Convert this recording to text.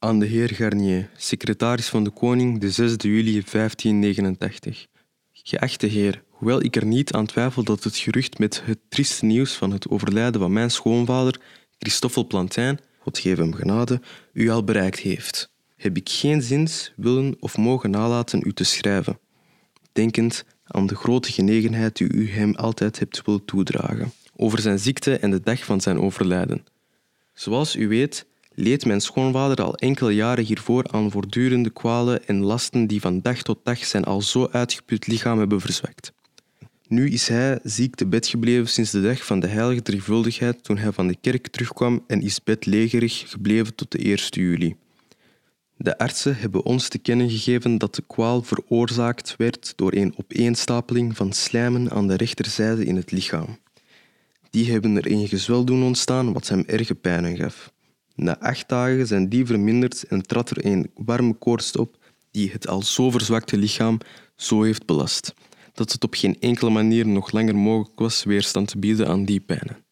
Aan de heer Garnier, secretaris van de koning, de 6 juli 1589. Geachte heer, hoewel ik er niet aan twijfel dat het gerucht met het trieste nieuws van het overlijden van mijn schoonvader, Christoffel Plantijn, God geef hem genade, u al bereikt heeft, heb ik geen zins willen of mogen nalaten u te schrijven, denkend aan de grote genegenheid die u hem altijd hebt willen toedragen, over zijn ziekte en de dag van zijn overlijden. Zoals u weet, leed mijn schoonvader al enkele jaren hiervoor aan voortdurende kwalen en lasten die van dag tot dag zijn al zo uitgeput lichaam hebben verzwakt. Nu is hij ziek te bed gebleven sinds de dag van de heilige drievuldigheid toen hij van de kerk terugkwam en is bedlegerig gebleven tot de 1 juli. De artsen hebben ons te kennen gegeven dat de kwaal veroorzaakt werd door een opeenstapeling van slijmen aan de rechterzijde in het lichaam. Die hebben er een gezwel doen ontstaan wat hem erge pijnen gaf. Na acht dagen zijn die verminderd en trad er een warme koorts op die het al zo verzwakte lichaam zo heeft belast, dat het op geen enkele manier nog langer mogelijk was weerstand te bieden aan die pijnen.